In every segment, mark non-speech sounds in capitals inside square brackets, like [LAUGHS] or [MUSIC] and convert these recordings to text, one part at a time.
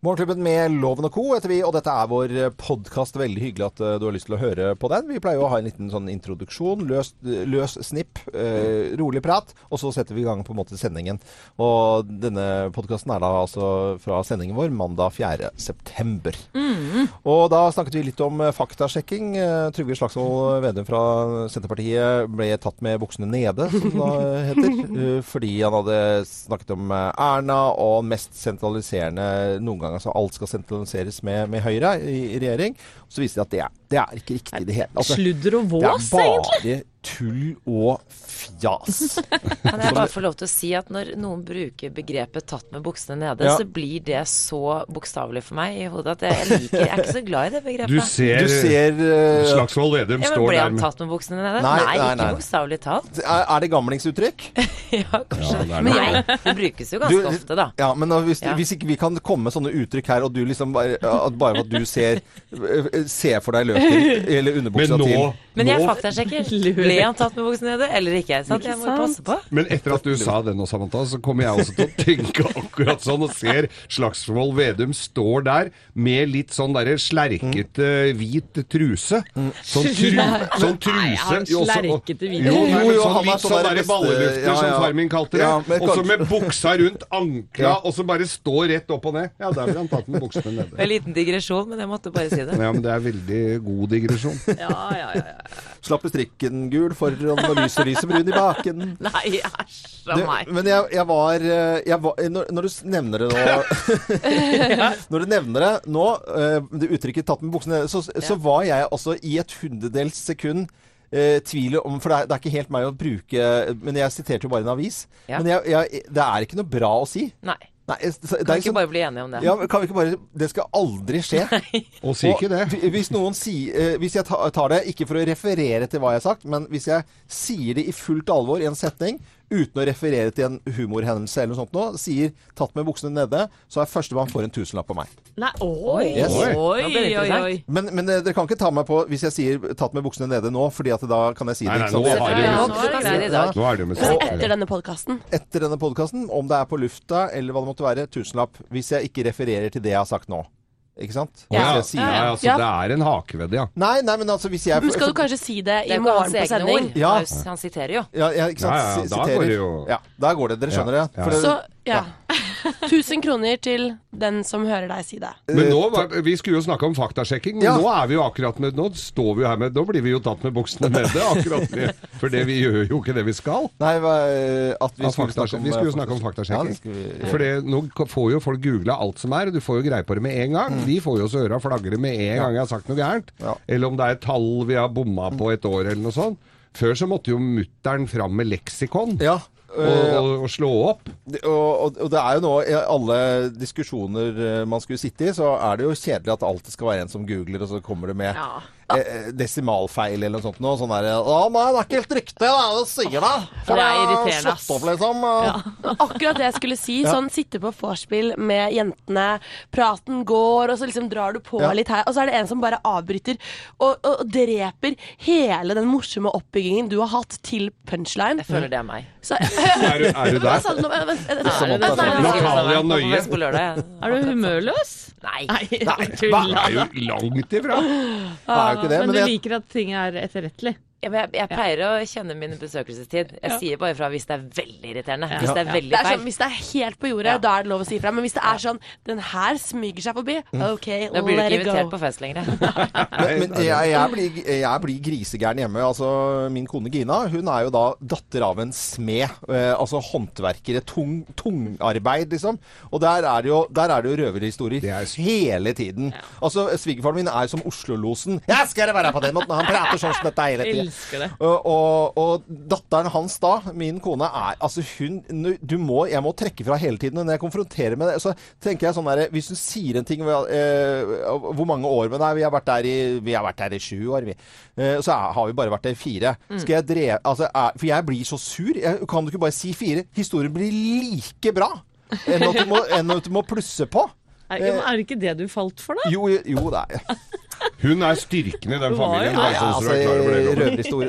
Morgenklubben med Loven og Co. heter vi, og dette er vår podkast. Veldig hyggelig at eh, du har lyst til å høre på den. Vi pleier jo å ha en liten sånn introduksjon, løs, løs snipp, eh, rolig prat, og så setter vi i gang på en måte sendingen. Og denne podkasten er da altså fra sendingen vår mandag 4. september. Og da snakket vi litt om eh, faktasjekking. Eh, Trygve Slagsvold Vedum fra Senterpartiet ble tatt med buksene nede, som det heter, [LAUGHS] eh, fordi han hadde snakket om eh, Erna og mest sentraliserende noen ganger. Altså alt skal sentraliseres med, med Høyre i, i regjering. Så viser det at det er, det er ikke riktig i det hele. Altså, Sludder og det er vås, egentlig. bare tull og fjas. [LAUGHS] Kan jeg bare få lov til å si at når noen bruker begrepet 'tatt med buksene nede', Ja. så blir det så bokstavelig for meg i hodet at jeg liker Jeg er ikke så glad i det begrepet. Du ser, Du ser uh, Slagsvold Vedum står der ble han tatt med buksene nede? Nei, Nei, nei, ikke nei. bokstavelig talt. er, er det gamlingsuttrykk? [LAUGHS] Ja, kanskje. Ja, det er men jeg, det brukes jo ganske Du- ofte, da. Ja, men da, hvis, Ja. hvis ikke vi kan komme med sånne uttrykk her, og du liksom bare, at bare at du ser, eh, ser for deg løken eller Men underbuksa til Men jeg faktasjekker. [LAUGHS] Ble han tatt med buksene nede, eller ikke? Sant? Jeg må sant? passe på. Men etter at du sa det nå, Samantha, så kommer jeg også til å tenke [LAUGHS] akkurat sånn, og ser Slagsvold Vedum står der med litt sånn derre slerkete hvit truse. Sånn, tru, sånn truse Nei, han jo, slerkete hvit Jo, Jo, jo, sånn han litt sånn der derre ballelufter, ja, som far min kalte det. Ja, og så med buksa rundt ankla, Ja. og så bare stå rett opp og ned. Ja, der ble han tatt med buksene nede. En liten digresjon, men jeg måtte bare si det. Ja, men det er veldig god digresjon. [LAUGHS] Ja, ja, ja. ja. Slapp du strikken gul foran og lyset lyser brun i baken. [LAUGHS] Nei, æsj a meg. men jeg, jeg var, eh, jeg var når, når du nevner det nå [LAUGHS] Når du nevner det nå, eh, det uttrykket 'tatt med buksene nede', så, så var jeg altså i et hundredels sekund eh, tviler om For det er, det er ikke helt meg å bruke Men jeg siterte jo bare en avis. Ja. Men jeg, jeg, det er ikke noe bra å si. Nei. Nei, det, det Kan er vi ikke sånn- bare bli enige om det? ja, kan vi ikke bare Det skal aldri skje. [LAUGHS] Og si ikke det. Hvis noen sier eh, Hvis jeg tar det, ikke for å referere til hva jeg har sagt, men hvis jeg sier det i fullt alvor i en setning, uten å referere til en humorhendelse eller noe sånt nå, sier 'tatt med buksene nede', så er førstemann får en tusenlapp på meg. Nei, oi, Yes. oi, det oi, oi. Men, men eh, dere kan ikke ta meg på hvis jeg sier 'tatt med buksene nede' nå, fordi at da kan jeg si det. Nei, nei, ikke sant? nå har du- Ja, det er det etter denne podkasten Etter denne podkasten, om det er på lufta eller hva det måtte være, tusenlapp. Hvis jeg ikke refererer til det jeg har sagt nå. Ikke sant? Ja. Hvis jeg sier- ja, altså, Ja. det er en hakevedd, ja. Nei, nei, men altså hvis jeg Men skal du kanskje si det Det i morgen på sending? Ja. Han- siterer jo. Ja, ja, ikke sant? Ja, ja, da siterer. går det jo- Ja, da går det. Dere skjønner Ja, det? ja. For det- Så ja. 1000 [LAUGHS] kroner til den som hører deg si det. Men nå, var- Vi skulle jo snakke om faktasjekking, men Ja. nå er vi jo akkurat med Nå står vi jo her med Nå blir vi jo tatt med buksene nede, akkurat med, for det, vi gjør jo ikke det vi skal. Nei, at vi skulle snakke om vi skulle jo eh, snakke om faktasjekking. For det- nå får jo folk googla alt som er, og du får jo greie på det med en gang. Vi får jo så øra flagre med en gang jeg har sagt noe gærent. Eller om det er et tall vi har bomma på et år, eller noe sånt. Før så måtte jo mutter'n fram med leksikon Ja. Og, eh, og, og slå opp. Og, og, og det er jo nå i alle diskusjoner eh, man skulle sitte i, så er det jo kjedelig at alltid skal være en som googler, og så kommer det med Ja. Eh, desimalfeil eller noe sånt. Noe, sånn der, Å nei, det er ikke helt riktig, det er det du sier da! For Det er irriterende, ass. slått opp, liksom. Ja. [LAUGHS] Akkurat det jeg skulle si. Sånn sitte på vorspiel med jentene, praten går, og så liksom drar du på Ja. litt her, og så er det en som bare avbryter og, og, og dreper hele den morsomme oppbyggingen du har hatt til punchline. Jeg føler det er meg. Så, [LAUGHS] Er du, er du der? nå? Vent, vent, vent, er vent, nei, nei, nei. Natalia Nøye. på lørdag. jeg. Er du humørløs? Nei. Nei, Det er jo langt ifra. Det er jo ikke det. Men Men du jeg, liker at ting er etterrettelig? Ja, men jeg, jeg pleier å kjenne min besøkelsestid. Jeg sier bare fra hvis det er veldig irriterende. Hvis det er Det veldig er sånn, feil. hvis det er helt på jordet, Ja. da er det lov å si fra. Men hvis det er sånn Den her smyger seg forbi. OK, let Da blir du ikke it invitert go. på fest lenger. [LAUGHS] men, men jeg, jeg, blir, jeg blir grisegæren hjemme. Altså, min kone Gina hun er jo da datter av en smed. Eh, altså håndverkere. Tung, tungarbeid, liksom. Og der er det jo, der er det jo røverhistorier Det er- hele tiden. Altså, Svigerfaren min er som Oslo-losen. 'Ja, skal det være på den måten?' Han prater sånn som dette hele tiden. Elsker det. Og, og, og datteren hans da, min kone, er Altså hun Du må Jeg må trekke fra hele tiden. Når jeg konfronterer med det, så tenker jeg sånn derre Hvis hun sier en ting eh, Hvor mange år med deg? Vi har vært der i Vi har vært der i sju år, vi. Eh, så er, har vi bare vært der i fire. Skal jeg dreve Altså, er, for jeg blir så sur. Jeg, kan du ikke bare si fire? Historien blir like bra enn at du må, enn at du må plusse på. Er, er det ikke det du falt for, da? Jo, jo, det er [LAUGHS] Hun er styrken i den familien. Ja, ja, altså, det,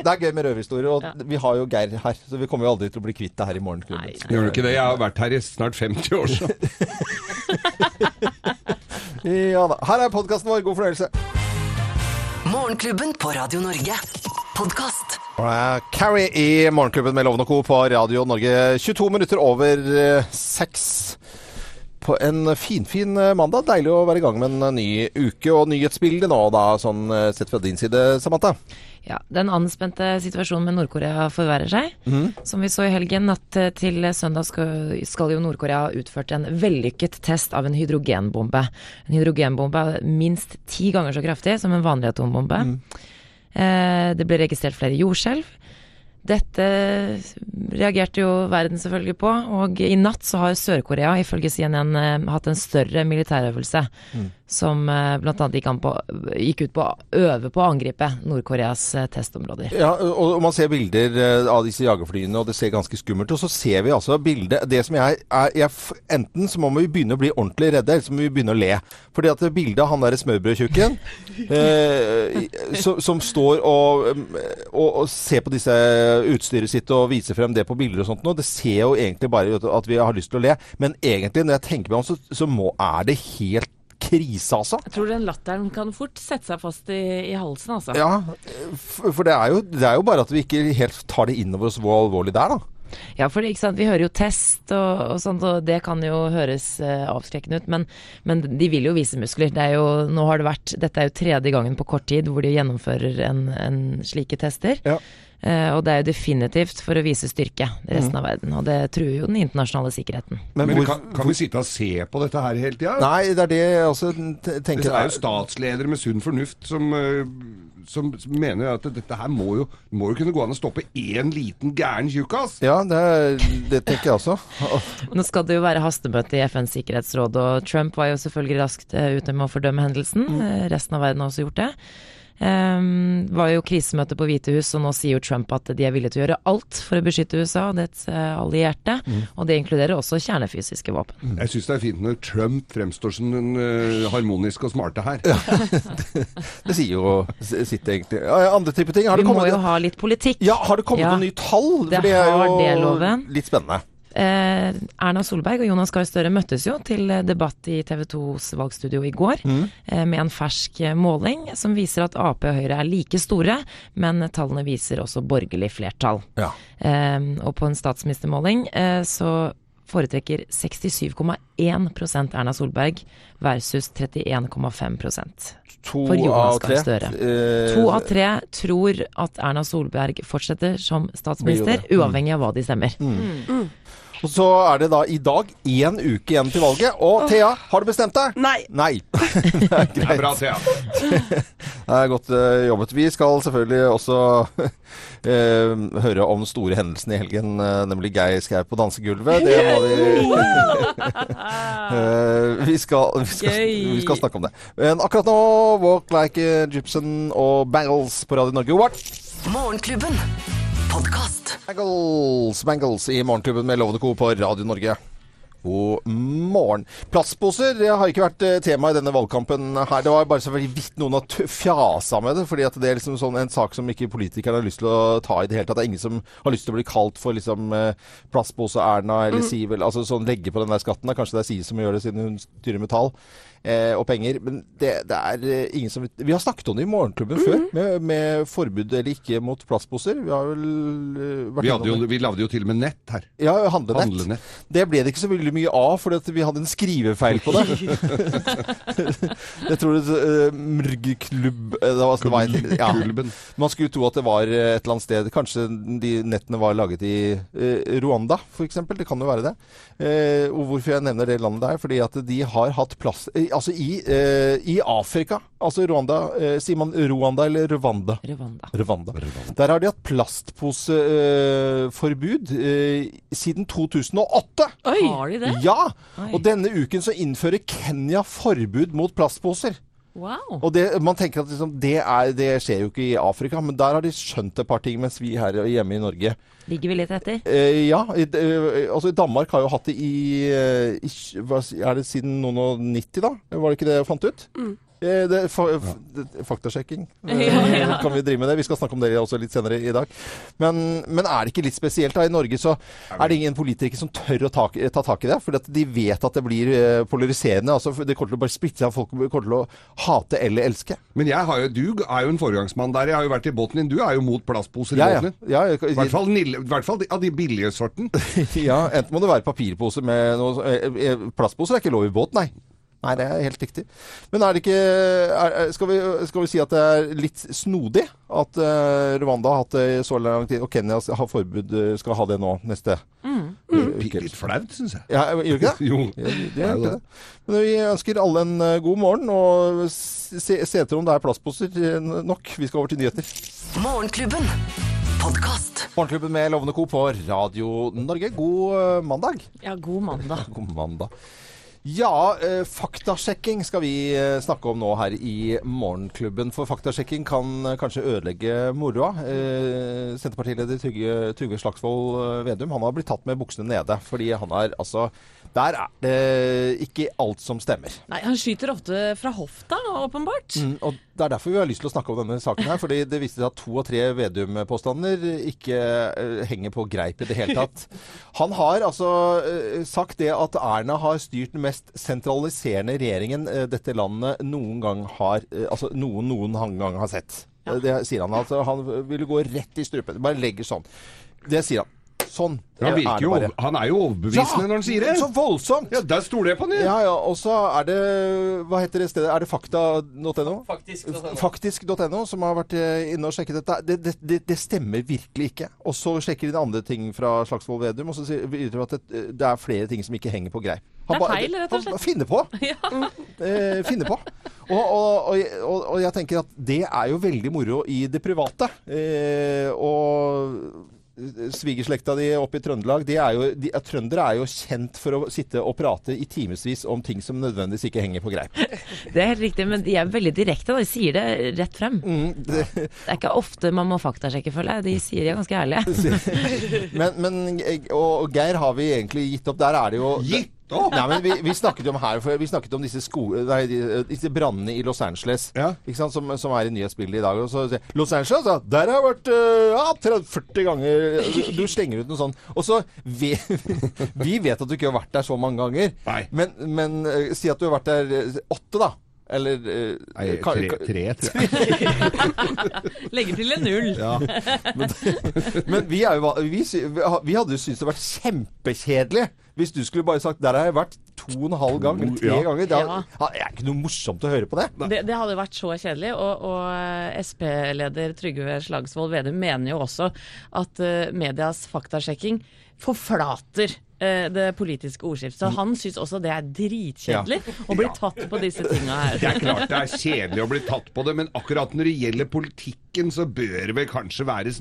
Det er gøy med røverhistorier, og Ja. vi har jo Geir her, så vi kommer jo aldri til å bli kvitt det her i nei. Gjør du ikke det? Jeg har vært her i snart 50 år, så. [LAUGHS] Ja da. Her er podkasten vår. God fornøyelse. Morgenklubben på Radio Norge. Podkast. Carrie i Morgenklubben med Loven og Co. på Radio Norge. 22 minutter over eh, seks. På en finfin fin mandag. Deilig å være i gang med en eh, ny uke og nyhetsbildet nå, da, sånn eh, sett fra din side, Samantha. Ja, Den anspente situasjonen med Nord-Korea forverrer seg. Som vi så i helgen, natt eh, til søndag skal, skal jo Nord-Korea ha utført en vellykket test av en hydrogenbombe. En hydrogenbombe er minst ti ganger så kraftig som en vanlig atombombe. Eh, det ble registrert flere jordskjelv. Dette reagerte jo verden selvfølgelig på, og i natt så har Sør-Korea ifølge CNN eh, hatt en større militærøvelse som eh, bl.a. Gikk, på- gikk ut på å øve på å angripe Nord-Koreas eh, testområder. Ja, og man ser bilder av disse jagerflyene, og det ser ganske skummelt. Og så ser vi altså bildet Det som jeg er jeg, Enten så må vi begynne å bli ordentlig redde, eller så må vi begynne å le. Fordi at det bildet av han derre smørbrødtjukken [LAUGHS] eh, som, som står og, og, og ser på disse utstyret sitt og vise frem det på bilder og sånt nå, det ser jo egentlig bare ut at vi har lyst til å le. Men egentlig, når jeg tenker meg om, så, så må, er det helt krise, altså. Jeg tror den latteren kan fort sette seg fast i, i halsen, altså. Ja, for det er, jo, det er jo bare at vi ikke helt tar det inn over oss hvor alvorlig det er, da. Ja, for ikke sant? vi hører jo test og, og sånt, og det kan jo høres eh, avskrekkende ut, men, men de vil jo vise muskler. Det er jo, nå har det vært, dette er jo tredje gangen på kort tid hvor de gjennomfører en, en slike tester. Ja. Eh, og det er jo definitivt for å vise styrke i resten av verden, og det truer jo den internasjonale sikkerheten. Men, Men hvor, kan, kan vi sitte og se på dette her hele tida? Nei, det er det jeg også tenker. Det er jo statsledere med sunn fornuft som, eh, som mener at dette her må jo, må jo kunne gå an å stoppe én liten gæren tjukkas. Ja, det, det tenker jeg også. [LAUGHS] Nå skal det jo være hastemøte i FNs sikkerhetsråd, og Trump var jo selvfølgelig raskt eh, ute med å fordømme hendelsen. Mm. Resten av verden har også gjort det. Um, var jo krisemøte på Hvite hus, og nå sier jo Trump at de er villige til å gjøre alt for å beskytte USA og dets allierte. allierte. Og det inkluderer også kjernefysiske våpen. Jeg syns det er fint når Trump fremstår som den uh, harmoniske og smarte her. [LAUGHS] Det sier jo sitt egentlig. Ja, ja, Andre type ting. Har Vi det må jo ha litt politikk. ja, har det kommet Ja. noen nye tall? Det For det er jo det, Loven. litt spennende. Eh, Erna Solberg og Jonas Gahr Støre møttes jo til debatt i TV 2s valgstudio i går eh, med en fersk måling som viser at Ap og Høyre er like store, men tallene viser også borgerlig flertall. Ja. Eh, og på en statsministermåling eh, så foretrekker 67,1% Erna Solberg versus 31,5 To For Jonas av tre. Gahr Støre. eh, To av tre tror at Erna Solberg fortsetter som statsminister. Mm. uavhengig av hva de stemmer. Og så er det da i dag én uke igjen til valget. Og Thea, har du bestemt deg? Nei. Nei. [LAUGHS] det er Det er bra, Thea. [LAUGHS] Det er godt eh, jobbet. Vi skal selvfølgelig også [LAUGHS] eh, høre om store hendelsene i helgen, eh, nemlig Geir Skau på dansegulvet. Det må vi Eh, vi, skal, vi, skal, vi skal snakke om det. Men akkurat nå Walk Like a Gypsum og Bangles på Radio Norge. What? Morgenklubben. Podkast. Bangles i Morgenklubben med Lovende Co. på Radio Norge. God morgen. Plastposer det har ikke vært eh, tema i denne valgkampen her. Det var bare så veldig vidt noen har fjasa med det. fordi at det er liksom sånn en sak som ikke politikerne har lyst til å ta i det hele tatt. Det er ingen som har lyst til å bli kalt for liksom eh, plastpose-Erna eller Siv. eller Altså sånn legge på den der skatten. da. Kanskje det er Siv som gjør det siden hun styrer med tall eh, og penger. Men det, det er eh, ingen som Vi har snakket om det i Morgenklubben før, med, med forbud eller ikke mot plastposer. Vi har vel eh, vært Vi, hadde jo, vi lagde jo til og med nett her. Ja, handlenett. Handlenett. Det ble det ikke så veldig mye av, fordi at vi hadde en skrivefeil på det. [LAUGHS] jeg tror det uh, Mrgklubb det var, det var, ja. Man skulle tro at det var et eller annet sted Kanskje de nettene var laget i uh, Rwanda, f.eks. Det kan jo være det. Uh, og hvorfor jeg nevner det landet der? Fordi at de har hatt plass eh, Altså i, eh, i Afrika, altså Rwanda eh, Sier man Rwanda eller Rwanda? Rwanda. Rwanda. Der har de hatt plastposeforbud eh, siden 2008. Oi! Har de det? Ja! Oi. Og denne uken så innfører Kenya forbud mot plastposer. Wow. Og det, man tenker at liksom, det, er, det skjer jo ikke i Afrika, men der har de skjønt et par ting, mens vi her hjemme i Norge Ligger vi litt etter? eh, Ja, i, eh, altså Danmark har jo hatt det i, eh, i Er det siden noen og 90, da? Var det ikke det jeg fant ut? Eh, Det, fa, det, faktasjekking. Eh, [LAUGHS] Ja, ja. Kan vi drive med det? Vi skal snakke om det også litt senere i dag. Men, men er det ikke litt spesielt da? I Norge så er det ingen politikere som tør å ta, ta tak i det. For de vet at det blir eh, polariserende. Altså, det kommer til å bare splitte seg. Folk kommer til å hate eller elske. Men jeg har jo, du er jo en foregangsmann der. Jeg har jo vært i båten din. Du er jo mot plastposer i Ja, ja. båten din. Ja, I hvert fall, nille- i hvert fall de- av de billige sorten. [LAUGHS] ja, enten må det være papirpose med noe eh, eh, Plastposer er ikke lov i båt, nei. Nei, det er helt riktig. Men er det ikke er, skal, vi, skal vi si at det er litt snodig at uh, Rwanda har hatt det i så lang tid, og Kenya har forbud, eh, skal ha det nå neste Mm. mm. Litt flaut, syns jeg. Ja, gjør ikke det? [LAUGHS] Jo. Ja, det er ikke det. Men vi ønsker alle en eh, god morgen, og se, se etter om det er plastposer nok. Vi skal over til nyheter. Morgenklubben. Podkast. Morgenklubben med Lovende Co. på Radio Norge. God mandag. Ja, god mandag. [LAUGHS] God mandag. Ja, eh, faktasjekking skal vi eh, snakke om nå her i Morgenklubben. For faktasjekking kan eh, kanskje ødelegge moroa. Eh, Senterpartileder Trygve, Slagsvold Vedum han har blitt tatt med buksene nede. Fordi han er altså Der er det ikke alt som stemmer. Nei, han skyter ofte fra hofta, åpenbart. Mm, og Det er derfor vi har lyst til å snakke om denne saken her. fordi det viste seg at to av tre Vedum-påstander ikke eh, henger på greip i det hele tatt. Han har altså eh, sagt det at Erna har styrt den mest sentraliserende regjeringen eh, dette landet noen gang har Altså noen noen gang har sett. Det sier han. altså Han ville gå rett i strupen. Bare legger sånn. Det sier han. Sånn Han, virker er jo, han er jo overbevisende når han sier det. Så voldsomt! Ja, Der stoler jeg på han. Ja, ja. Og så er det Hva heter det stedet? Er det fakta.no? Faktisk.no. som har vært eh, inne og sjekket dette. Det, det, det, det stemmer virkelig ikke. Og så sjekker de andre ting fra Slagsvold Vedum, og så sier de at det, det er flere ting som ikke henger på greip. Det er feil, rett og slett. Finne på. [LAUGHS] Ja. [LAUGHS] Eh, finne på. Og, og, og, og jeg tenker at det er jo veldig moro i det private. Eh, og svigerslekta di oppe i Trøndelag, de er jo, de, ja, trøndere er jo kjent for å sitte og prate i timevis om ting som nødvendigvis ikke henger på greip. [LAUGHS] Det er helt riktig, men de er veldig direkte. De sier det rett frem. Mm, det, Det er ikke ofte man må faktasjekke, føler jeg. De sier [LAUGHS] de er ganske ærlige. men, men og, og Geir har vi egentlig gitt opp. Der er det jo Gitt opp? Nei, men vi, vi snakket jo om her for Vi snakket om disse, sko, nei, disse brannene i Los Angeles Ja. sant, som, som er i nyhetsbildet i dag. Så, Los Angeles, ja, der har jeg vært øh, ja, 30, 40 ganger du, du slenger ut noe sånt. Og så vi, [LAUGHS] vi vet at du ikke har vært der så mange ganger. Nei. Men, men øh, si at du har vært der øh, åtte, da. Eller øh, Nei, ka- tre, ka- tre, tror jeg. [LAUGHS] Legger til en null. Ja. Men vi, er jo, va- vi, sy- vi ha- vi hadde jo syntes det vært kjempekjedelig hvis du skulle bare sagt Der har jeg vært to og en halv gang, eller tre Ja. ganger. Det er, Ja. det er ikke noe morsomt å høre på det. Det, det hadde vært så kjedelig. Og, og Sp-leder Trygve Slagsvold Vedum mener jo også at eh, medias faktasjekking forflater eh, det politiske ordskiftet. Så han syns også det er dritkjedelig å bli tatt på disse tinga Det er klart det er kjedelig å bli tatt på det, men akkurat når det gjelder politikken, så bør det vel kanskje være,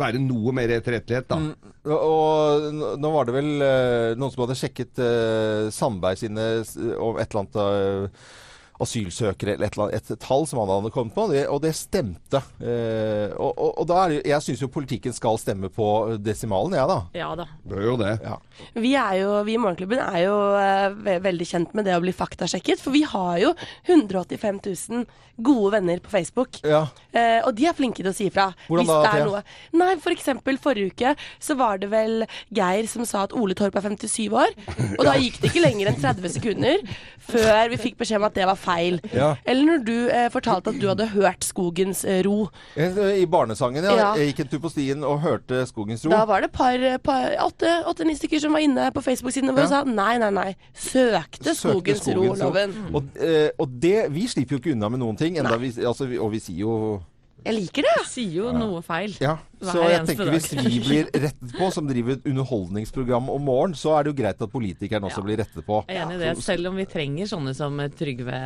være noe mer etterrettelighet, da. Og, og nå var det vel eh, noen som hadde sjekket uh, Sandberg sine om et eller annet eh, asylsøkere eller et, eller annet, et tall som han hadde kommet på, og det, og det stemte. Eh, og, og, og da er det, jo- jeg syns jo politikken skal stemme på desimalen, jeg, da. Ja da. Bør jo det. Ja. Vi, er jo, vi i Morgenklubben er jo eh, veldig kjent med det å bli faktasjekket, for vi har jo 185 000 gode venner på Facebook. Ja. Eh, og de er flinke til å si ifra. Hvordan hvis da, det er noe. Nei, for eksempel forrige uke så var det vel Geir som sa at Ole Torp er 57 år. Og da gikk det ikke lenger enn 30 sekunder før vi fikk beskjed om at det var feil. Ja. Eller når du eh, fortalte at du hadde hørt Skogens eh, ro. Eh, I barnesangen, ja. Ja. Jeg gikk en tur på stien og hørte Skogens ro. Da var det par, par åtte- åtte-ni stykker som var inne på Facebook-sidene våre og sa nei, nei, nei. Søkte, Søkte Skogens, ro-loven. Og, eh, og det, vi slipper jo ikke unna med noen ting. Vi, altså, vi, og vi sier jo Jeg liker det. Sier jo noe feil. Ja, så jeg tenker hvis vi blir rettet på, som driver et underholdningsprogram om morgenen, så er det jo greit at politikerne også Ja. blir rettet på. Jeg er enig i det, selv om vi trenger sånne som Trygve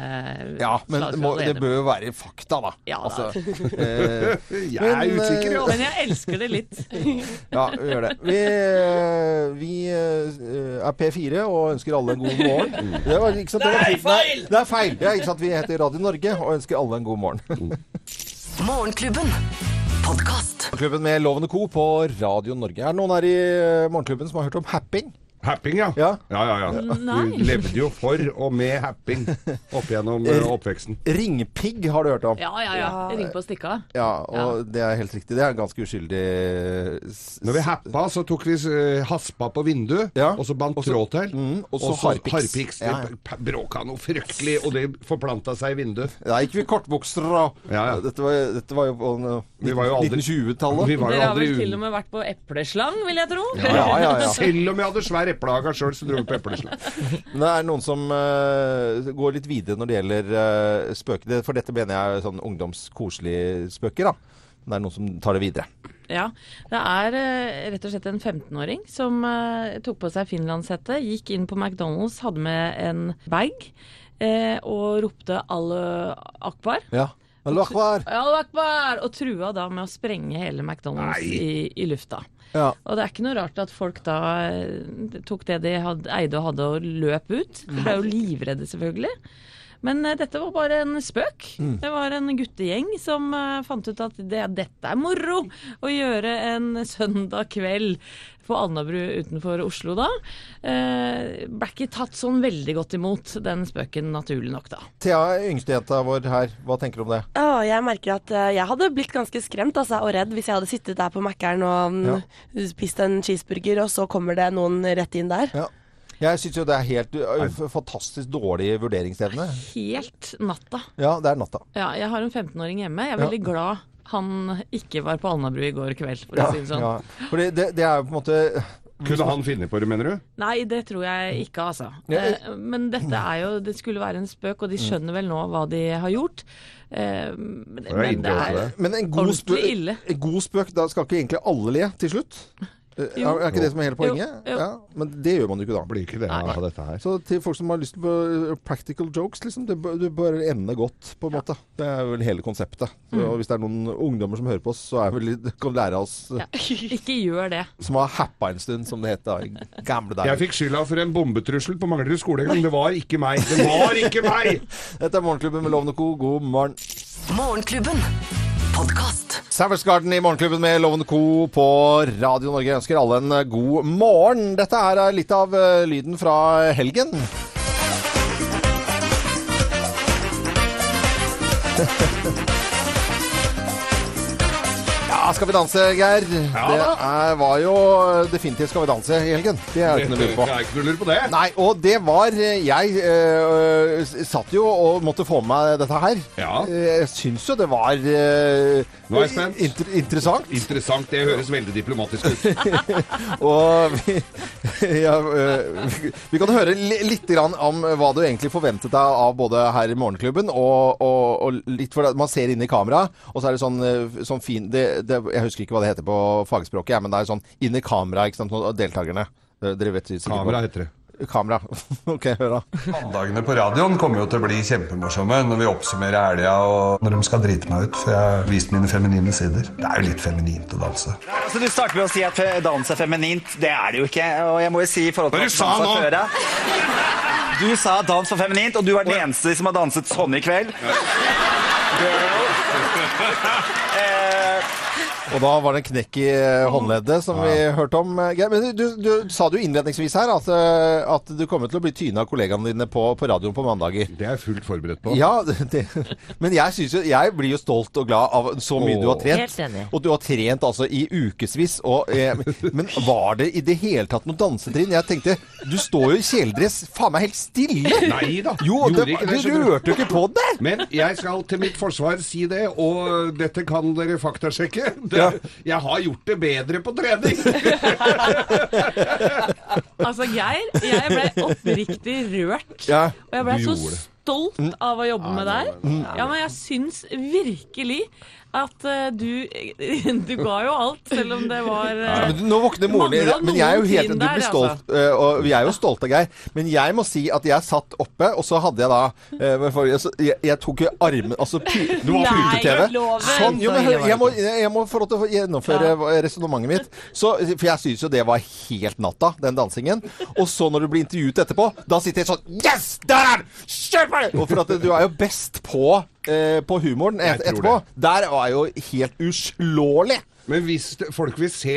Ja, men det, må, det bør jo være fakta, da. Ja, da. Altså, [LAUGHS] eh, Jeg er Men, usikker, ja. Men jeg elsker det litt. [LAUGHS] ja, vi gjør det. Vi, eh, vi eh, er P4 og ønsker alle en god morgen. Det, var, ikke sant, det, er feil! Det er feil! Ja, ikke sant? Vi heter Radio Norge og ønsker alle en god morgen. [LAUGHS] Morgenklubben. Podkast. Klubben med Lovende Co. på Radio Norge. Er det noen her i eh, Morgenklubben som har hørt om happing? Happing, ja. Ja. ja, ja, ja. Du levde jo for og med happing opp gjennom [LAUGHS] eh, oppveksten. Ringpigg har du hørt om? Ja, ja, ja. Ring på stikka. Ja, og det er helt riktig. Det er ganske uskyldig Når vi happa, så tok vi eh, haspa på vinduet, Ja. og så bandt tråd til. Mm, og så harpiks. Det bråka noe fryktelig, og det forplanta seg i vinduet. Da gikk vi kortbukser og Ja, ja. Dette, var, dette var jo på uh, Vi var jo aldri- 1920-tallet. Vi var jo Dere har vel til og med vært på epleslang, vil jeg tro? Ja, ja, ja. Selv om jeg hadde svær eplehaga sjøl, så dro vi på. [LAUGHS] Men det er noen som uh, går litt videre når det gjelder uh, spøker. For dette mener jeg er sånn ungdomskoselige spøker, da. Men det er noen som tar det videre. Ja. Det er uh, rett og slett en 15-åring som eh, tok på seg finlandshette, gikk inn på McDonald's, hadde med en bag eh, og ropte 'Alle akbar'. Ja. Og. Allah akbar! Og trua da med å sprenge hele McDonald's i, i lufta. Ja. Og det er ikke noe rart at folk da eh, tok det de hadde, eide og hadde og løp ut. De ble jo livredde, selvfølgelig. Men eh, dette var bare en spøk. Det var en guttegjeng som eh, fant ut at det, dette er moro å gjøre en søndag kveld på Alnabru utenfor Oslo da. Eh, ble ikke tatt sånn veldig godt imot, den spøken, naturlig nok, da. Thea, yngstejenta vår her, hva tenker du om det? Å, jeg merker at uh, jeg hadde blitt ganske skremt altså, og redd hvis jeg hadde sittet der på Mækkern og mm, spist en cheeseburger, og så kommer det noen rett inn der. Ja. Jeg syns jo det er helt uh, fantastisk dårlig vurderingsevne. Helt natta. Ja, det er natta. Ja, jeg har en 15-åring hjemme. Jeg er veldig glad han ikke var på Alnabru i går kveld, for å si det sånn. ja. Fordi det, det, det er jo på en måte Kunne han finne på det, mener du? Nei, det tror jeg ikke, altså. Ja, Eh, Men dette er jo Det skulle være en spøk, og de skjønner vel nå hva de har gjort. Eh, Men, er det er. Men en god, spøk, ille. en god spøk, da skal ikke egentlig alle le til slutt? Eh, Jo. Er, er ikke det som er hele poenget? Jo, jo. Ja, men det gjør man jo ikke da. Blir ikke det av dette her. Så til folk som har lyst på uh, practical jokes, liksom, det, bør- det bør ende godt, på en måte. Det er vel hele konseptet. Så Mm. hvis det er noen ungdommer som hører på oss, så er vel kan lære oss ja. [LAUGHS] Ikke gjør det. som har happa en stund, som det het da i gamle Jeg dager. fikk skylda for en bombetrussel på Manglerud skole en gang. Det var ikke meg. Det var ikke meg! [LAUGHS] Dette er Morgenklubben med Lovende Co. God morgen. Morgenklubben. Podkast. Savage Garden i Morgenklubben med Lovende Co. på Radio Norge. Jeg ønsker alle en uh, god morgen. Dette er uh, litt av uh, lyden fra helgen. [LAUGHS] Skal vi danse, Geir? Ja det er, var jo definitivt Skal vi danse i helgen. Det er ikke noe lure på. Det er ikke noe lure på det. Nei, og det var Jeg øh, satt jo og måtte få med meg dette her. Ja. Eh, Jeg syns jo det var øh, Nå er jeg spent. inter interessant. Interessant. Det høres veldig diplomatisk ut. [LAUGHS] Og vi, [LAUGHS] ja, øh, vi kan høre litt grann om hva du egentlig forventet deg av både her i Morgenklubben og, og, og litt for man ser inn i kamera, og så er det sånn, sånn fin det, det, Jeg husker ikke hva det heter på fagspråket, ja, men det er sånn inn i kamera, ikke sant, deltakerne. Eh, Dere vet sikkert Kamera heter det. Kamera. [LAUGHS] ok, hør da. Mandagene på radioen kommer jo til å bli kjempemorsomme når vi oppsummerer helga og når de skal drite meg ut, for jeg har vist mine feminine sider. Det er jo litt feminint å danse. Altså, du starter med å si at dans er feminint. Det er det jo ikke. Og jeg må jo si i forhold til Hva sa dans nå? føre. Du sa dans var feminint, og du er den eneste som har danset sånn i kveld. Girl. Eh, [LAUGHS] Og da var det en knekk i eh, håndleddet som vi hørte om. eh, Men du, du, du sa jo innledningsvis her at, eh, at du kommer til å bli tyna av kollegaene dine på, på radioen på mandager. Det er jeg fullt forberedt på. Ja, [LAUGHS] det, men jeg, jo, jeg blir jo stolt og glad av så mye du har trent. Helt enig. Og du har trent altså i ukevis. Eh, men var det i det hele tatt noe dansetrinn? Jeg tenkte Du står jo i kjeledress faen meg helt stille! [LAUGHS] Nei da. Jo, Gjorde det, ikke du det, du. rørte jo ikke på det! Men jeg skal til mitt forsvar si det, og dette kan dere faktasjekke. Det, [LAUGHS] Ja. [LAUGHS] Jeg har gjort det bedre på trening. [LAUGHS] Altså, Geir, jeg ble oppriktig rørt. Ja, og jeg ble så stolt av å jobbe med deg. Ja, men jeg syns virkelig at uh, du [LAUGHS] Du ga jo alt, selv om det var eh, Men du- nå våkner moren din. Men jeg er jo helt Du blir stolt, uh, og vi er jo stolte Geir. Men jeg må si at jeg satt oppe, og så hadde jeg da for- jeg, jeg tok jo armen Altså Du var pute-TV. Sånn. Jo, men hør, jeg må, jeg må få lov til å gjennomføre resonnementet mitt. Så, for jeg syns jo det var helt natta, den dansingen. Og så når du blir intervjuet etterpå, da sitter jeg sånn Yes! Der er den! Kjør på! Og for at du er jo best på, på humoren et, etterpå. Der var jo helt uslåelig. Men hvis folk vil se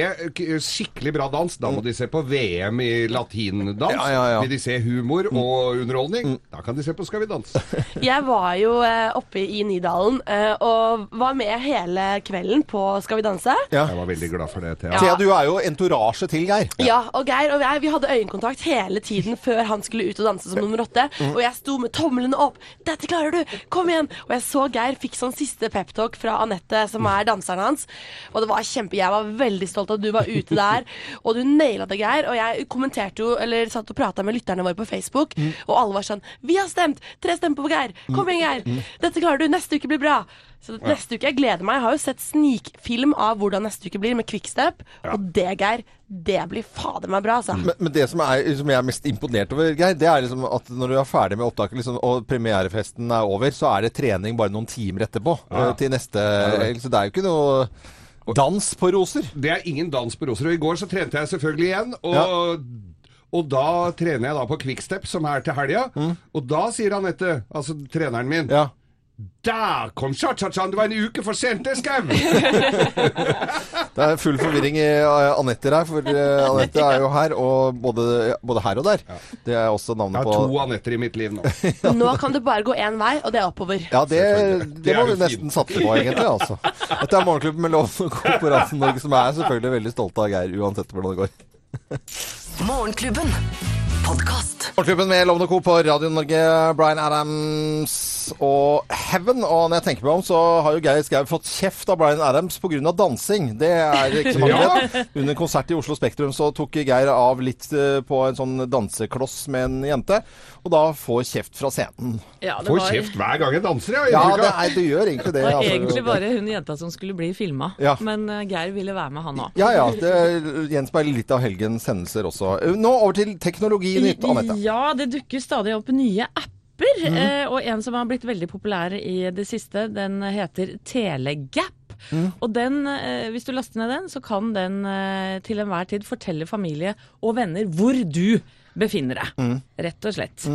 skikkelig bra dans, da må de se på VM i latindans. Ja, ja, ja. Vil de se humor og underholdning, da kan de se på Skal vi danse. [LAUGHS] Jeg var jo eh, oppe i Nydalen eh, og var med hele kvelden på Skal vi danse. Ja. Jeg var veldig glad for det, Thea. Thea, du er jo entorasje til Geir. Ja, og Geir og jeg vi hadde øyekontakt hele tiden før han skulle ut og danse som nummer åtte. Og jeg sto med tomlene opp. 'Dette klarer du! Kom igjen!' Og jeg så Geir fikk sånn siste peptalk fra Anette, som er danseren hans. Og det var kjempe Jeg var veldig stolt av at du var ute der. [LAUGHS] Og du naila det, Geir. Og jeg kommenterte jo, eller satt og prata med lytterne våre på Facebook, og alle var sånn 'Vi har stemt! Tre stemmer på Geir! Kom igjen, Geir! Dette klarer du! Neste uke blir bra!' Så neste uke, Jeg gleder meg. Jeg har jo sett snikfilm av hvordan neste uke blir, med Quickstep. Og det, Geir, det blir fader meg bra, altså. Men, men det som, er, som jeg er mest imponert over, Geir, det er liksom at når du er ferdig med opptaket liksom, og premierefesten er over, så er det trening bare noen timer etterpå Ja. til neste. Så det er jo ikke noe dans på roser. Det er ingen dans på roser. Og i går så trente jeg selvfølgelig igjen. Og, og da trener jeg da på Quickstep, som er til helga. Og da sier Anette, altså treneren min Ja. Der kom cha-cha-chaen! Du var en uke for sent, det, Skau! [LAUGHS] Det er full forvirring i uh, Anette her, for uh, Anette er jo her, og både, både her og der. Det er også Jeg har to Anetter i mitt liv nå. [LAUGHS] [LAUGHS] Nå kan det bare gå én vei, og det er oppover. Ja, det, det Det må vi nesten satse på, egentlig. altså. Dette er Morgenklubben med Lov og Co. på Radio Norge, som er selvfølgelig veldig stolte av Geir, uansett hvordan det går. Morgenklubben. Podkast. Morgenklubben med Lovende Co. på Radio Norge, Bryan Adams og Heaven. Og når jeg tenker meg om, så har jo Geir Skau fått kjeft av Bryan Adams pga. dansing. Det er ikke så mange Ja. Under konsert i Oslo Spektrum så tok Geir av litt eh, på en sånn dansekloss med en jente, og da får kjeft fra scenen. Ja, det Får var, kjeft hver gang jeg danser, jeg. Ja, det, er, det gjør egentlig det. det var altså. egentlig bare hun jenta som skulle bli filma. Ja. Men eh, Geir ville være med, han òg. Ja, ja. Det gjenspeiler litt av helgens hendelser også. Nå over til teknologinytt, Anette. Ja, det dukker stadig opp nye apper. Eh, og en som har blitt veldig populær i det siste, den heter Telegap. Og den, eh, hvis du laster ned den, så kan den eh, til enhver tid fortelle familie og venner hvor du befinner deg. Rett og slett.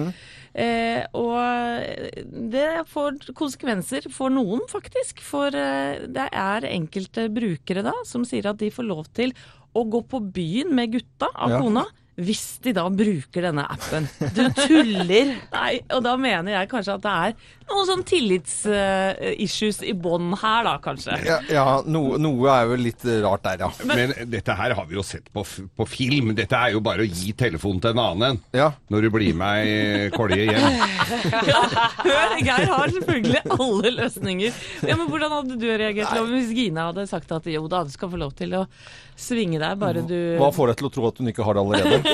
Eh, og det får konsekvenser for noen, faktisk. For eh, det er enkelte brukere da som sier at de får lov til å gå på byen med gutta av Ja. kona. Hvis de da bruker denne appen. Du tuller. [LAUGHS] Nei, og da mener jeg kanskje at det er noen sånn tillitsissues i bånn her, da, kanskje. Ja, ja noe, noe er jo litt rart der, ja. Men dette her har vi jo sett på, på film. Dette er jo bare å gi telefonen til en annen en. Ja. Når du blir med i kolje hjem. [LAUGHS] Hør, Geir har selvfølgelig alle løsninger. Ja, men Hvordan hadde du reagert Nei. hvis Gina hadde sagt at jo da, du skal få lov til å svinge deg, bare du Hva får deg til å tro at hun ikke har det allerede?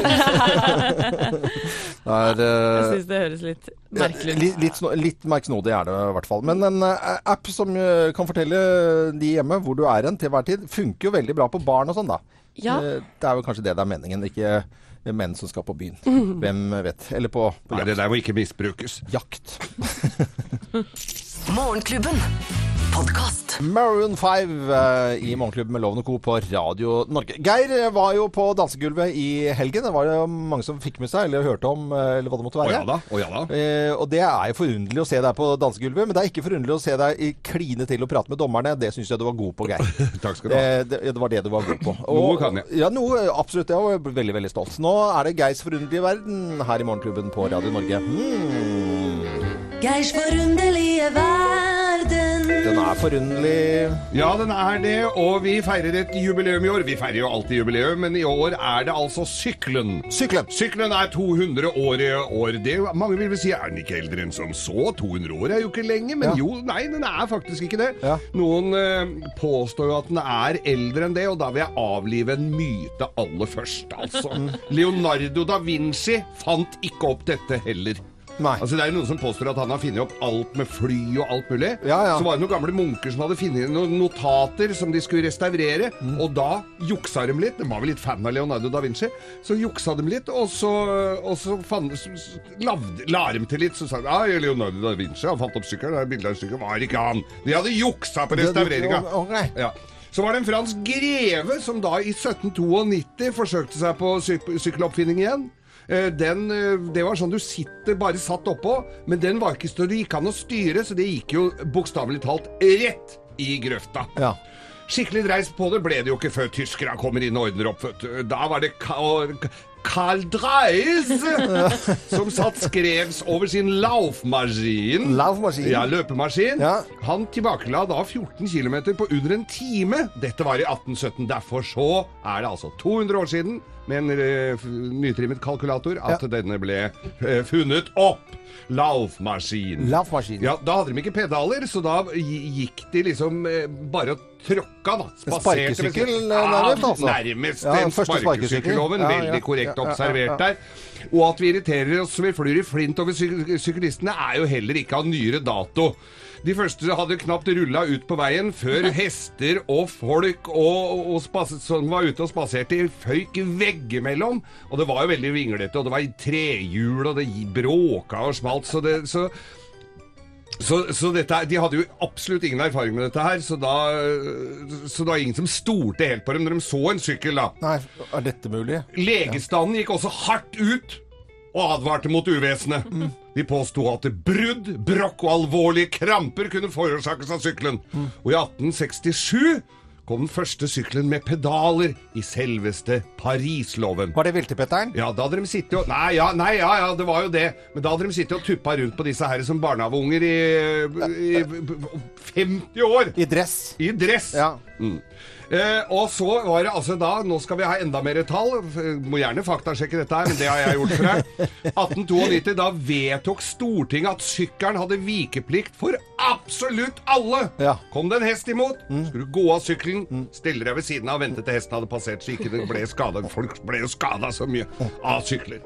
Det er Jeg eh, syns det høres litt merkelig ut. Litt, litt, litt merksnodig er det i hvert fall. Men en eh, app som eh, kan fortelle de hjemme hvor du er hen til hver tid, funker jo veldig bra på barn og sånn, da. Ja. Det er jo kanskje det det er meningen, ikke menn som skal på byen. [LAUGHS] Hvem vet. Eller på, på Nei, det der må ikke misbrukes. jakt. Morgenklubben. Podkast. Maroon 5 eh, i Morgenklubben med Loven og Co. på Radio Norge. Geir eh, var jo på dansegulvet i helgen. Det var det mange som fikk med seg, eller hørte om, eh, eller hva det måtte Å være. ja da. Å ja da. Eh, og det er jo forunderlig å se deg på dansegulvet, men det er ikke forunderlig å se deg i kline til og prate med dommerne. Det syns jeg du var god på, Geir. [LAUGHS] Takk skal du ha. Det, det, det var det du var god på. Noe kan jeg. Ja, noe, absolutt. Jeg var veldig, veldig stolt. Nå er det Geirs forunderlige verden her i Morgenklubben på Radio Norge. Hmm. Geirs forunderlige verden. Den er forunderlig. Ja, den er det, og vi feirer et jubileum i år. Vi feirer jo alltid jubileum, men i år er det altså sykkelen. Sykkelen. Sykkelen er 200 år i år. Det, mange vil vel si er den ikke eldre enn som så? 200 år er jo ikke lenge, men Ja. jo, nei, den er faktisk ikke det. Ja. Noen eh, påstår jo at den er eldre enn det, og da vil jeg avlive en myte aller først, altså. Mm. Leonardo da Vinci fant ikke opp dette heller. Nei. Altså Det er jo noen som påstår at han har funnet opp alt med fly og alt mulig. Ja, ja. Så var det noen gamle munker som hadde funnet noen notater som de skulle restaurere. Mm. Og da juksa de litt. De var vel litt fan av Leonardo da Vinci. Så juksa de litt, og så, og så fan, lavde, la de til litt. Så sa de ja, Leonardo da Vinci han fant opp sykkelen. Det er bilde av en sykkel. Var ikke han. De hadde juksa på restaureringa. Ja. Så var det en fransk greve som da i 1792 forsøkte seg på syk sykkeloppfinning igjen. Eh, Den, eh, det var sånn du sitter bare satt oppå, men den var ikke så det gikk an å styre, så det gikk jo bokstavelig talt rett i grøfta. Ja. Skikkelig dreis på det ble det jo ikke før tyskerne kommer inn og ordner opp. Da var det Carl Dreis [LAUGHS] som satt skrevs over sin laufmaskin. Laufmaskin. Ja, løpemaskin. Ja. Han tilbakela da 14 km på under en time. Dette var i 1817. Derfor så er det altså 200 år siden, med en uh, nytrimmet kalkulator, at denne ble uh, funnet opp. Laufmaskin. Laufmaskin. Ja, Da hadde de ikke pedaler, så da gikk de liksom uh, bare og tråkka, da. En sparkesykkel, nærmest, altså. Nærmest Ja, en sparkesykkel. sparkesykkelloven. Ja, ja, Veldig korrekt ja, ja, ja, observert der. Og at vi irriterer oss så vi flyr i flint over syk syklistene, er jo heller ikke av nyere dato. De første hadde knapt rulla ut på veien før hester og folk og, og spas som var ute og spaserte, føyk veggimellom. Og det var jo veldig vinglete, og det var i trehjul, og det bråka og smalt, så det så så, så dette, De hadde jo absolutt ingen erfaring med dette her, så da Så var ingen som stolte helt på dem når de så en sykkel, da. Nei, er dette mulig? Legestanden gikk også hardt ut og advarte mot uvesenet. De påsto at brudd, brokk og alvorlige kramper kunne forårsakes av sykkelen. Og i 1867 kom den første sykkelen med pedaler i selveste Parisloven. Var det viltepetteren? Ja, da hadde de sittet og Nei, ja, nei, ja, ja, det var jo det. Men da hadde de sittet og tuppa rundt på disse her som barnehageunger i, i 50 år. I dress. I dress. Ja. Mm. Eh, og så var det altså da Nå skal vi ha enda mer tall. Må gjerne faktasjekke dette her, men det har jeg gjort for deg. 1892, da vedtok Stortinget at sykkelen hadde vikeplikt for absolutt alle. Ja. Kom det en hest imot, skulle du gå av sykkelen, stille deg ved siden av og vente til hesten hadde passert, så ikke det ble skada. Folk ble jo skada så mye av sykler.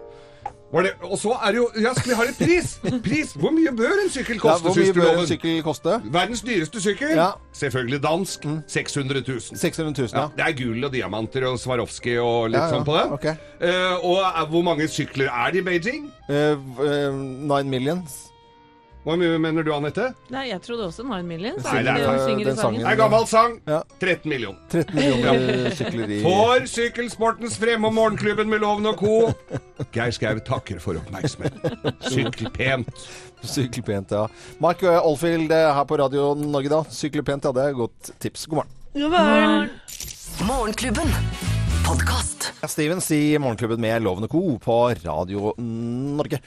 Og så er det jo Ja, skal vi ha en pris? Pris! Hvor mye bør en sykkel Ja, koste, hvor mye bør en sykkel koste? Verdens dyreste sykkel? Ja. Selvfølgelig dansk. 600 000. 600 000, Ja, ja. det er gull og diamanter og Swarovski og litt Ja, ja, sånn på det. ok. Uh, og uh, hvor mange sykler er det i Beijing? Uh, uh, Nine millions. Hvor mye mener du, Anette? Nei, jeg trodde også Nine Millions. Nei, det er- det, den sangen. Det er gammel sang. Ja. 13 millioner. 13 millioner sykler i For sykkelsportens fremme og morgenklubben med Loven og co. [LAUGHS] Geir Skau takker for oppmerksomheten. Sykkel pent. Sykle pent, ja. Mark eh, Oldfield eh, her på Radio Norge, da. Sykle pent, ja. Det er et godt tips. God morgen. God morgen. Morgenklubben. Podkast. Stevens i Morgenklubben med Loven og Co. på Radio Norge.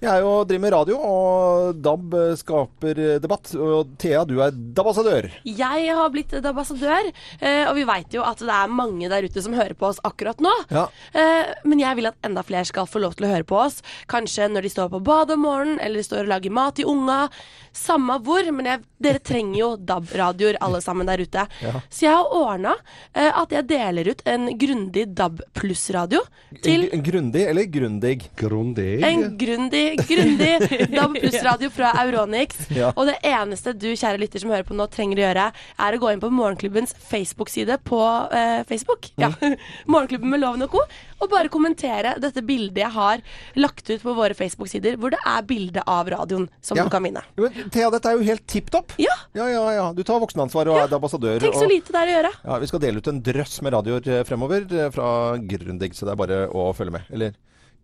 Vi er jo driver med radio, og DAB skaper debatt. Og Thea, du er DAB-assadør. Jeg har blitt et ambassadør, eh, og vi veit jo at det er mange der ute som hører på oss akkurat nå. Ja. Eh, Men jeg vil at enda flere skal få lov til å høre på oss. Kanskje når de står på badet om morgenen, eller de står og lager mat til unga. Samme hvor, men jeg, dere trenger jo DAB-radioer alle sammen der ute. Så jeg har ordna at jeg deler ut en grundig DAB pluss-radio til En Grundig eller grundig? Grundig. En grundig, grundig DAB [LAUGHS] pluss-radio fra Euronix. Ja. Og det eneste du, kjære lytter som hører på nå, trenger å gjøre, er å gå inn på Morgenklubbens Facebook-side på eh, Facebook. Ja. [LAUGHS] Morgenklubben med Loven og co. Og bare kommentere dette bildet jeg har lagt ut på våre Facebook-sider, hvor det er bilde av radioen som Ja. du kan vinne. Men Thea, dette er jo helt tipp topp. Ja, Ja, ja, ja. Du tar voksenansvar og er ambassadør. tenk så lite det er å gjøre. Ja, Vi skal dele ut en drøss med radioer eh, fremover eh, fra Grundig, så det er bare å følge med. Eller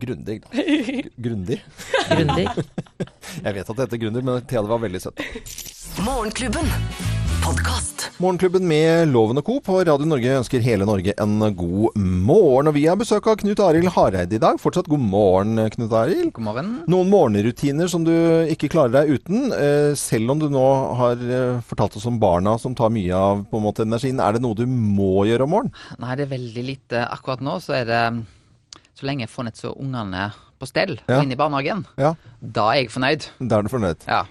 Grundig, da. [LAUGHS] Grundig. Grundig. [LAUGHS] Jeg vet at det heter Grundig, men Thea, det var veldig søtt. Morgenklubben. Podkast. Morgenklubben med Loven og Co. på Radio Norge ønsker hele Norge en god morgen. Og vi har besøk av Knut Arild Hareide i dag. Fortsatt god morgen, Knut Arild. God morgen. Noen morgenrutiner som du ikke klarer deg uten, eh, selv om du nå har eh, fortalt oss om barna som tar mye av på en måte energien. Er det noe du må gjøre om morgenen? Nei, det er veldig lite. Akkurat nå så er det Så lenge jeg får nett så ungene på stell Ja. og inn i barnehagen, Ja, da er jeg fornøyd. da er du fornøyd. Ja.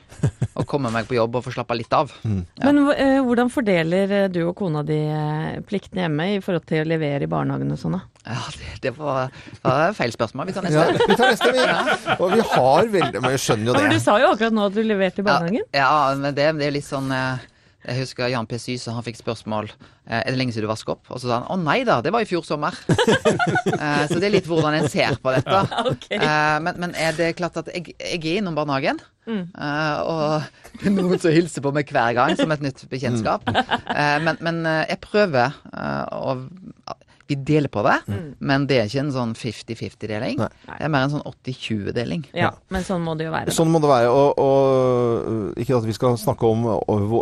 Og komme meg på jobb og få slappa litt av. Mm. Men eh, hvordan fordeler eh, du og kona di eh, pliktene hjemme i forhold til å levere i barnehagen og sånn? da? Ja, det, det var, var feil spørsmål. Vi tar Ja, neste. vi tar neste, vi. Og vi har veldig Men jeg skjønner jo det. men du sa jo akkurat nå at du leverte i barnehagen. Ja, ja men det, det er litt sånn eh, Jeg husker Jan P. Syse, han fikk spørsmål eh, Er det lenge siden du vasker opp. Og så sa han å nei da, det var i fjor sommer. [LAUGHS] Eh, så det er litt hvordan en ser på dette. Okay. Eh, men, men er det klart at jeg, jeg er innom barnehagen. Mm. eh, og det [LAUGHS] er noen som hilser på meg hver gang som et nytt bekjentskap. Eh, men, men jeg prøver eh, å Vi deler på det, men det er ikke en sånn 50-50-deling. Det er mer en sånn 80-20-deling. Ja, men sånn må det jo være. da. Sånn må det være. Og, og Ikke at vi skal snakke om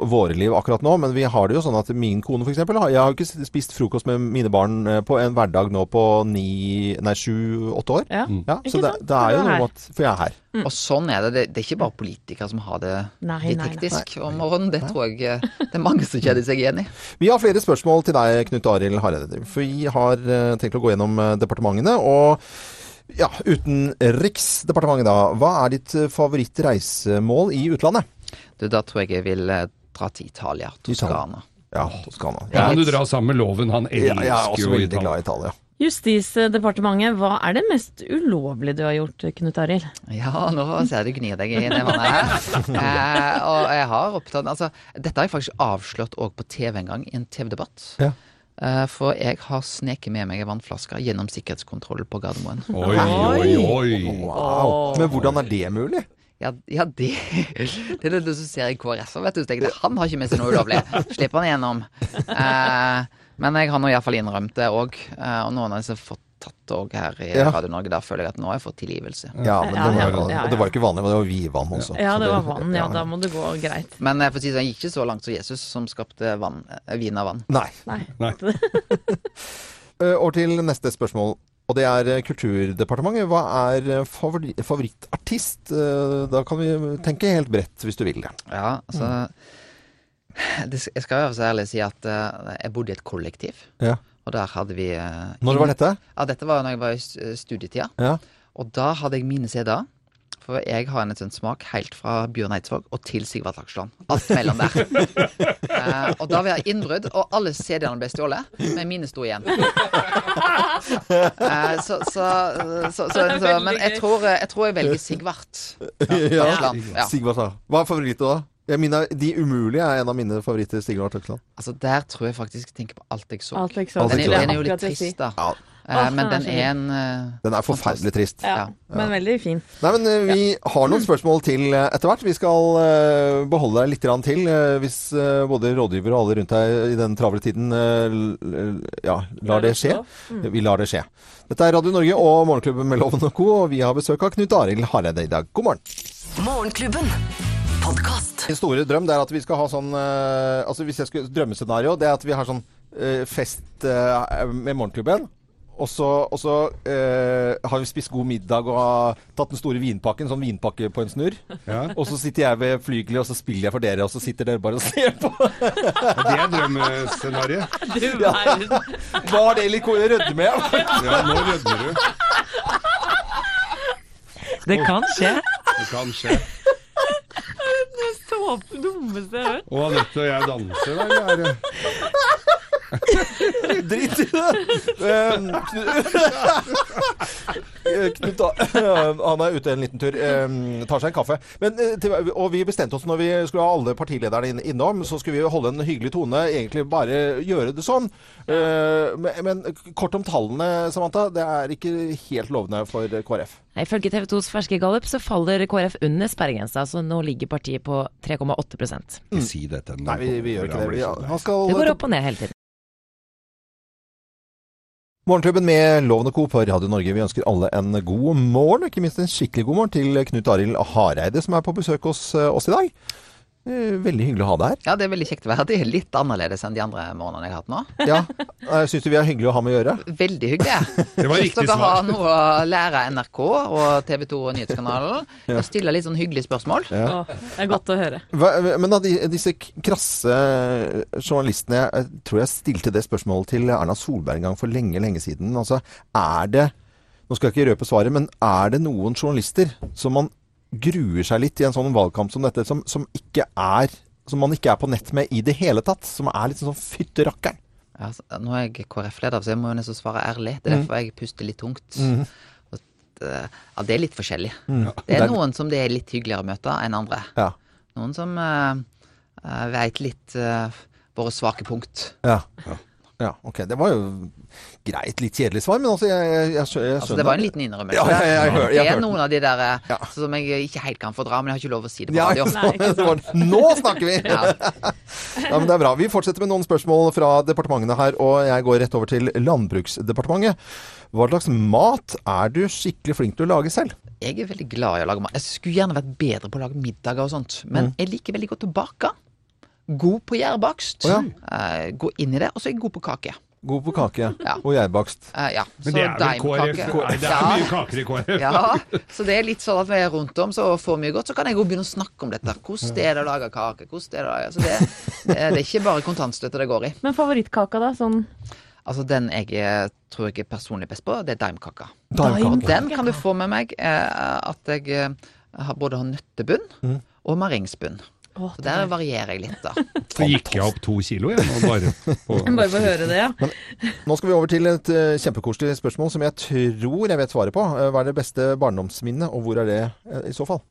våre liv akkurat nå, men vi har det jo sånn at min kone f.eks. Jeg har jo ikke spist frokost med mine barn eh, på en hverdag nå på ni, nei, sju-åtte år. Ja, så ikke det, det er jo noe at For jeg er her. Og sånn er det. det. Det er ikke bare politikere som har det Nei, litt hektisk om morgenen. Det tror jeg eh, det er mange som kjenner seg igjen i. Vi har flere spørsmål til deg, Knut Arild Hareide. For vi har eh, tenkt å gå gjennom eh, departementene. Og ja, utenriksdepartementet, da. Hva er ditt eh, favorittreisemål i utlandet? Du, da tror jeg jeg vil dra til Italia. Toskana. Ja, Toskana. Ja, kan du dra sammen med Loven. Han elsker jo Italia. Ja, jeg er også veldig Italia. glad i Italia. Justisdepartementet, hva er det mest ulovlige du har gjort, Knut Arild? Ja, nå ser jeg du gnir deg i vannet her. [LAUGHS] Eh, og jeg har opptatt Altså, dette har jeg faktisk avslørt òg på TV en gang, i en TV-debatt. Ja. Eh, for jeg har sneket med meg ei vannflaske gjennom sikkerhetskontroll på Gardermoen. Oi, oi, oi. Wow. Men hvordan er det mulig? Ja, ja det, det er det som ser i KrF. Vet du, tenker han har ikke med seg noe ulovlig. Slipper han igjennom. Eh, men jeg har nå iallfall innrømt det òg. Eh, og noen av disse har fått tatt det òg her i Ja. Radio Norge. Da føler jeg at nå har jeg fått tilgivelse. Ja, men det, var, ja, jo- ja, og det var ikke vanlig, men det var vidvann også. Ja, det var vann. Ja, da må det gå greit. Men jeg får si sånn, jeg gikk ikke så langt som Jesus, som skapte vann, eh, vin av vann. Nei. Nei. Nei. [LAUGHS] [LAUGHS] Eh, Over til neste spørsmål. Og det er eh, Kulturdepartementet. Hva er eh, favori favorittartist? Eh, Da kan vi tenke helt bredt, hvis du vil det. Ja, altså det, Jeg skal være så ærlig å si at eh, jeg bodde i et kollektiv. Ja. Og der hadde vi eh, Når var dette? Ja, Dette var når jeg var i studietida. Ja. Og da hadde jeg mine CD-er. For jeg har en sånn smak helt fra Bjørn Eidsvåg og til Sigvart Laksland. Alt mellom der. uh, [LAUGHS] og da var jeg innbrudd, og alle CD-ene ble stjålet, men mine sto igjen. Eh, så, Men jeg tror, jeg tror jeg velger Sigvart. [LAUGHS] Ja. Ja. Sigvart, sa. Hva er favoritten da? Ja, mine, de umulige er en av mine favoritter. Sigvard Tøkland. Altså, der tror jeg faktisk jeg tenker på alt jeg så. Alt jeg så. Alt Den, jeg er, så. den er jo litt trist, da. Ja. Uh, men den er en uh, Den er forferdelig trist. Ja, men veldig fin. Nei, men uh, Vi har noen spørsmål til etter hvert. Vi skal eh, beholde deg litt til hvis både rådgiver og alle rundt deg i den travle tiden ja, lar det skje. Vi lar det skje. Dette er Radio Norge og Morgenklubben med Loven og Co. Og vi har besøk av Knut Arild Hareide i dag. God morgen. Morgenklubben. Podkast. Min store drøm det er at vi skal ha sånn eh, Altså Hvis jeg skulle drømmescenario, det er at vi har sånn eh, fest eh, med Morgenklubben. Og så, og så eh, har vi spist god middag og har tatt den store vinpakken, sånn vinpakke på en snurr. Ja. Og så sitter jeg ved flygelet, og så spiller jeg for dere, og så sitter dere bare og ser på. Det er drømmescenarioet. [LAUGHS] Du verden. Var det litt rødme? Ja, nå rødmer du. Det kan skje. Det kan skje. Det er så dummeste jeg har hørt. Og Anette og jeg danser, da? Eller er [LAUGHS] Drit i det! Um, [LAUGHS] Knut- Knut han er ute en liten tur. Um, tar seg en kaffe. Men, eh, og vi bestemte oss når vi skulle ha alle partilederne innom, så skulle vi holde en hyggelig tone. Egentlig bare gjøre det sånn. Uh, men, kort om tallene, Samantha. Det er ikke helt lovende for KrF. Ifølge TV 2s ferske gallup så faller KrF under sperregrensa, så nå ligger partiet på 3,8 Ikke si dette. Nei, vi, vi gjør ikke det. Vi, han skal Det går opp og ned hele tiden. Morgenklubben med Loven og Co. på Radio Norge. Vi ønsker alle en god morgen, og ikke minst en skikkelig god morgen til Knut Arild Hareide, som er på besøk hos eh, oss i dag. Eh, Veldig hyggelig å ha deg her. Ja, det er veldig kjekt å være her. Det er litt annerledes enn de andre morgenene jeg har hatt nå. Ja, jeg Syns du vi er hyggelig å ha med å gjøre? Veldig hyggelig. Det var Hvis riktig dere har svar. noe å lære NRK og TV 2 og Nyhetskanalen, og stille litt sånn hyggelige spørsmål. Ja. Det er godt å høre. Hva, men da, disse krasse journalistene Jeg tror jeg stilte det spørsmålet til Erna Solberg en gang for lenge, lenge siden. Altså, er det Nå skal jeg ikke røpe svaret, men er det noen journalister som man gruer seg litt i en sånn valgkamp som dette, som, som ikke er som man ikke er på nett med i det hele tatt? Som er litt sånn fytte rakkeren? Ja, nå er jeg KrF-leder, så jeg må jo nesten svare ærlig. Det er Mm. derfor jeg puster litt tungt. Og, eh, Ja, det er litt forskjellig. Mm. [LAUGHS] Det er noen som det er litt hyggeligere å møte enn andre. Ja. Noen som uh, veit litt uh, våre svake punkt. Ja. ja. Ok. Det var jo greit. Litt kjedelig svar, men altså, jeg, jeg, jeg, skjønner. Altså, det var en liten innrømmelse. Ja, jeg- jeg hører- jeg det er noen av de der eh, Ja. som jeg ikke helt kan fordra, men jeg har ikke lov å si det på radio. Ja, Nå snakker vi! [LAUGHS] Ja. Ja, men det er bra. Vi fortsetter med noen spørsmål fra departementene her, og jeg går rett over til Landbruksdepartementet. Hva slags mat er du skikkelig flink til å lage selv? Jeg er veldig glad i å lage mat. Jeg skulle gjerne vært bedre på å lage middager og sånt. Men jeg liker veldig godt å bake. God på gjærbakst. Oh, ja. uh, gå inn i det. Og så er jeg god på kake. God på kake Ja. og gjærbakst. Uh, ja. Men det er vel KrF? Nei, det er mye kaker i KrF. Ja, så det er litt sånn at vi er rundt om, så får mye godt, så kan jeg jo begynne å snakke om dette. Hvordan er det å lage kake? Hvordan er det å lage Så det, det, det er ikke bare kontantstøtte det går i. Men favorittkaka, da? Sånn Altså Den jeg eh, tror jeg er personlig best på, det er daimkaka. Daimkaka. Den kan du få med meg eh, at jeg eh, har både har nøttebunn Mm. og maringsbunn. Åh, Så der varierer jeg litt, da. [LAUGHS] Så gikk jeg opp to kilo, jeg. nå Bare på [LAUGHS] Bare å høre det, ja. Nå skal vi over til et uh, kjempekoselig spørsmål som jeg tror jeg vet svaret på. Uh, hva er det beste barndomsminnet, og hvor er det uh, i så fall?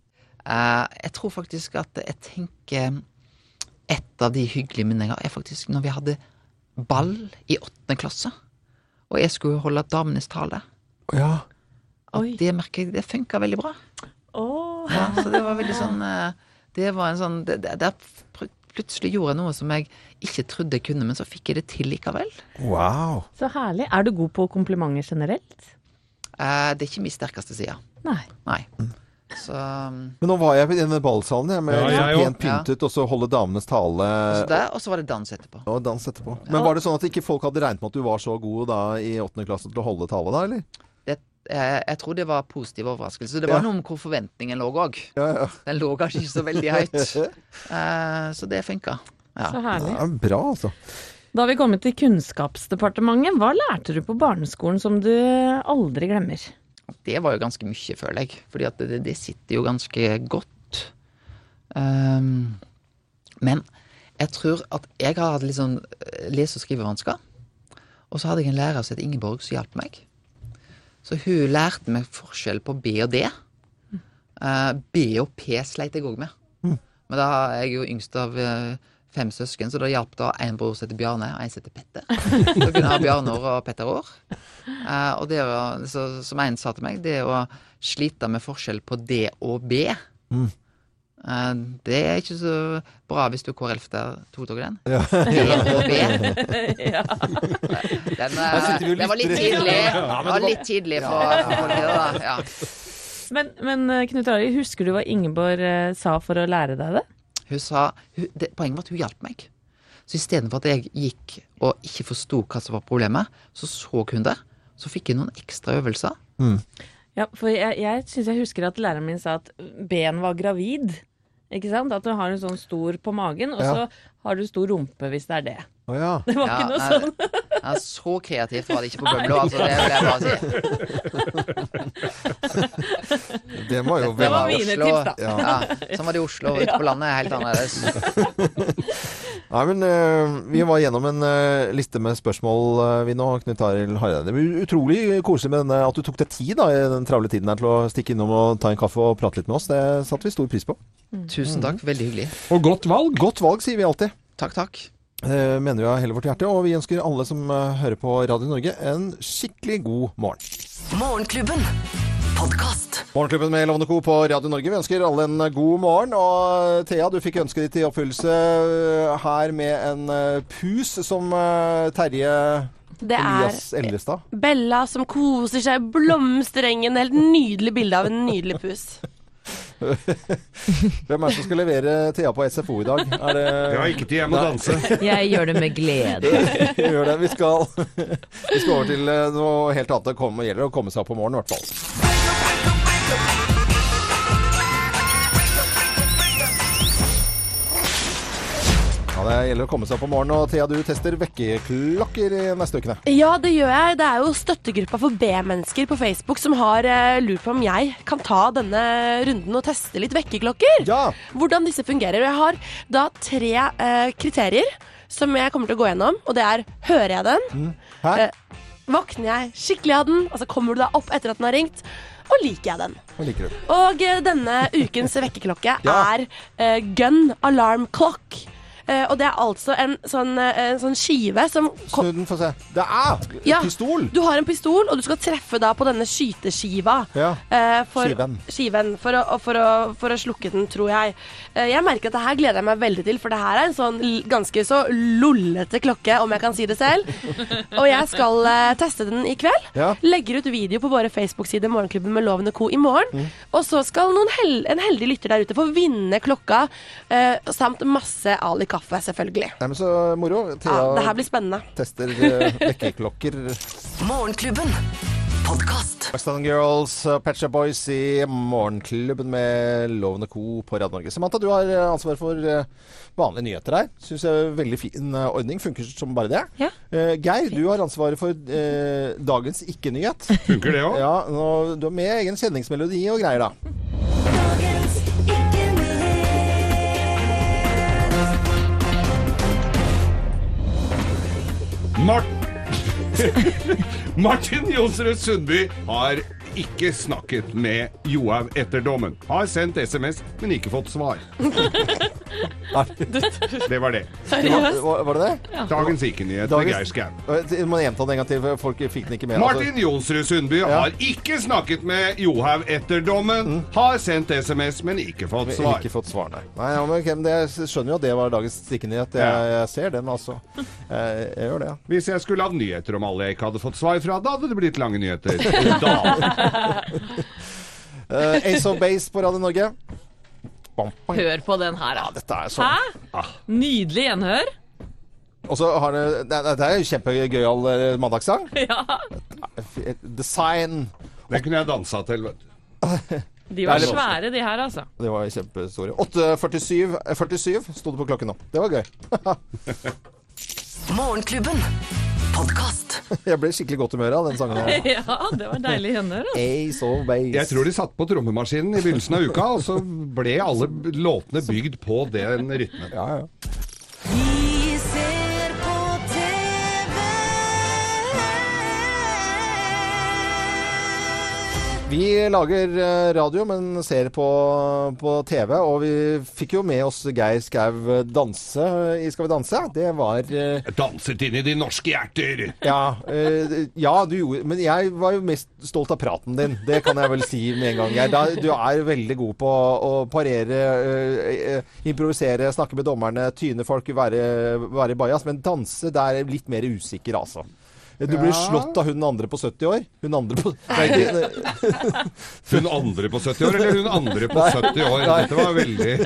Eh, jeg tror faktisk at jeg tenker Et av de hyggelige minnene jeg har, er faktisk når vi hadde ball i åttende klasse. Og jeg skulle holde damenes tale. Ja. Og det merker jeg, det funka veldig bra. Oh. Ja, så det var veldig sånn Det var en sånn det, det, Der plutselig gjorde jeg noe som jeg ikke trodde jeg kunne, men så fikk jeg det til likevel. Wow. Så herlig. Er du god på komplimenter generelt? Eh, det er ikke min sterkeste side. Nei. Nei. Så, um, Men nå var jeg i denne ballsalen jeg, med Ja, pent pyntet, ja. og så holde damenes tale. så der, og så var det dans etterpå. Og dans etterpå. Men var det sånn at ikke folk hadde regnet med at du var så god da i åttende klasse til å holde tale da, eller? Det, eh, jeg tror det var positiv overraskelse. Det var Ja. noe om hvor forventningen lå òg. Ja, ja. Den lå kanskje ikke så veldig høyt. [LAUGHS] uh, så det funka. Ja. Så herlig. Det er bra, altså. Da har vi kommet til Kunnskapsdepartementet. Hva lærte du på barneskolen som du aldri glemmer? Det var jo ganske mye, føler jeg. Fordi at det, det sitter jo ganske godt. Um, men jeg tror at jeg har hatt litt sånn eh, lese- og skrivevansker. Og så hadde jeg en lærer som het Ingeborg, som hjalp meg. Så hun lærte meg forskjell på B og D. Eh, B og P sleit jeg òg med. Men da er jeg jo yngst av eh, fem søsken, så da hjalp da en bror som heter Bjarne, og en som heter Petter. [LAUGHS] Så kunne jeg ha Bjarne-år og Petter-år. Eh, og det å, så, som en sa til meg, det å slite med forskjell på D og B Mm. Eh, Det er ikke så bra hvis du er KrF der, tok den? Ja. [LAUGHS] [LAUGHS] Ja. Den, eh, den var litt tidlig. Den det var litt tidlig for, for det da. Ja. Men, men eh, Knut Arild, husker du hva Ingeborg sa for å lære deg det? Hun sa hun, det, Poenget var at hun hjalp meg. Så istedenfor at jeg gikk og ikke forsto hva som var problemet, så så hun det. Så fikk jeg noen ekstra øvelser. Ja, for jeg, jeg syns jeg husker at læreren min sa at Ben var gravid. Ikke sant? At du har en sånn stor på magen, og Ja. så har du stor rumpe hvis det er det. Oh, ja. Det var Ja, ikke noe sånn. Ja, så kreativt var det ikke på Bømlo, altså. Det vil jeg bare si. [LAUGHS] Det var jo Det var mine Oslo. tips, da. Ja. Ja, sånn var det i Oslo. Ute på landet er helt annerledes. [LAUGHS] Nei, men uh, Vi var gjennom en uh, liste med spørsmål, uh, vi nå, Knut Arild Hareide. Det var utrolig koselig med denne, at du tok deg tid da, i den travle tiden her til å stikke innom og ta en kaffe og prate litt med oss. Det satte vi stor pris på. Tusen takk. Veldig hyggelig. Og godt valg. Godt valg, sier vi alltid. Takk, takk. Det mener vi av hele vårt hjerte. Og vi ønsker alle som eh, hører på Radio Norge, en skikkelig god morgen. Morgenklubben. Podcast. Morgenklubben med Lovende Co. på Radio Norge. Vi ønsker alle en god morgen. Og Thea, du fikk ønsket ditt i oppfyllelse eh, her med en eh, pus som eh, Terje Det Elias er Bella som koser seg i blomsterengen. Helt nydelig bilde av en nydelig pus. [LAUGHS] [LAUGHS] Hvem er det som skal levere Thea på SFO i dag? Er det Ja, ikke til jeg må danse. [LAUGHS] Jeg gjør det med glede. [LAUGHS] Gjør det. Vi skal, vi skal over til eh, noe helt annet. Det kommer, gjelder å komme seg opp om morgenen, i hvert fall. Det gjelder å komme seg opp om morgenen. Og Thea, du tester vekkerklokker i neste ukene. Ja, det gjør jeg. Det er jo støttegruppa for B-mennesker på Facebook som har eh, lurt på om jeg kan ta denne runden og teste litt vekkerklokker. Ja! Hvordan disse fungerer. Jeg har da tre eh, kriterier som jeg kommer til å gå gjennom, og det er hører jeg den? Hæ? Eh, våkner jeg skikkelig av den? Altså kommer du deg opp etter at den har ringt? Og liker jeg den? Og? Og eh, denne ukens vekkerklokke Ja. er uh, Gun Alarm Clock. Eh, og det er altså en sånn, eh, en sånn skive som Snu den, få se. Det er Ja. pistol! Du har en pistol, og du skal treffe da på denne skyteskiva. Ja. Eh, for, Skiven. Skiven, for å, for, å, for å slukke den, tror jeg. Eh, jeg merker at det her gleder jeg meg veldig til, for det her er en sånn ganske så lollete klokke, om jeg kan si det selv. Og jeg skal teste den i kveld. Ja. Legger ut video på våre Facebook-sider Morgenklubben med Loven og Co. i morgen. Mm. Og så skal hel en heldig lytter der ute få vinne klokka, eh, samt masse Ali kaffe, selvfølgelig. Nei, men så moro. Thea Ja, det her blir spennende. tester vekkerklokker. [LAUGHS] Morgenklubben. Podkast. Girls, uh, Pet Boys i Morgenklubben med Lovende Co. på Radio Norge. Samantha, du har uh, ansvar for uh, vanlige nyheter her. Syns jeg er veldig fin ordning. Funker som bare det. Ja. Uh, Geir, du har ansvaret for uh, dagens ikke-nyhet. Funker det òg? Ja, nå, du har med egen kjenningsmelodi og greier, da. Dagens ikke-nyhet. Mart [LAUGHS] Martin Jonsrud Sundby har ikke snakket med Johaug etter dommen. Har sendt SMS, men ikke fått svar. [LAUGHS] Det var det. Seriøst? Var, var det det? Dagens ikke-nyhet med Geir Skau. Jeg må gjenta det en gang til, for folk fikk den ikke med. Martin Jonsrud Sundby har ikke snakket med Johaug etter dommen. Har sendt SMS, men ikke fått Altså, svar. ikke fått svar, nei. nei ja, men, ok, men jeg skjønner jo at det var dagens stikkenyhet. Jeg, jeg ser den, altså. Jeg, jeg gjør det, ja. Hvis jeg skulle hatt nyheter om alle jeg ikke hadde fått svar fra, da hadde det blitt lange nyheter. [LAUGHS] Da. Uh, Ace of Base på Radio Norge. Bam, bam. Hør på den her, da. Dette er sånn. Hæ? Nydelig gjenhør. Og så har det Det det er jo kjempegøyal eh, mandagssang. [LAUGHS] Ja. Design. Det kunne jeg dansa til, vet du. [LAUGHS] De var Det svære, de her, altså. Det var kjempestore. 8.47 eh, 47 sto det på klokken nå. Det var gøy. [LAUGHS] Morgenklubben. Podkast. [LAUGHS] Jeg ble skikkelig godt humør av den sangen. [LAUGHS] Ja, det var deilig. Altså. Ace of Base. Jeg tror de satt på trommemaskinen i begynnelsen av uka, og så ble alle låtene bygd på den rytmen. Ja, ja. Vi lager eh, radio, men ser på, på TV, og vi fikk jo med oss Geir Skau danse i Skal vi danse. Det var eh, Jeg danset inn i de norske hjerter. Ja, eh, ja, du gjorde Men jeg var jo mest stolt av praten din. Det kan jeg vel si med en gang. Geir. Du er veldig god på å parere, eh, eh, improvisere, snakke med dommerne, tyne folk, være, være i bajas. Men danse, det er litt mer usikker, altså. Du blir Ja. slått av hun andre på 70 år. Hun andre på Nei, [LAUGHS] Hun andre på 70 år, eller hun andre på 70 år? Nei. Dette var veldig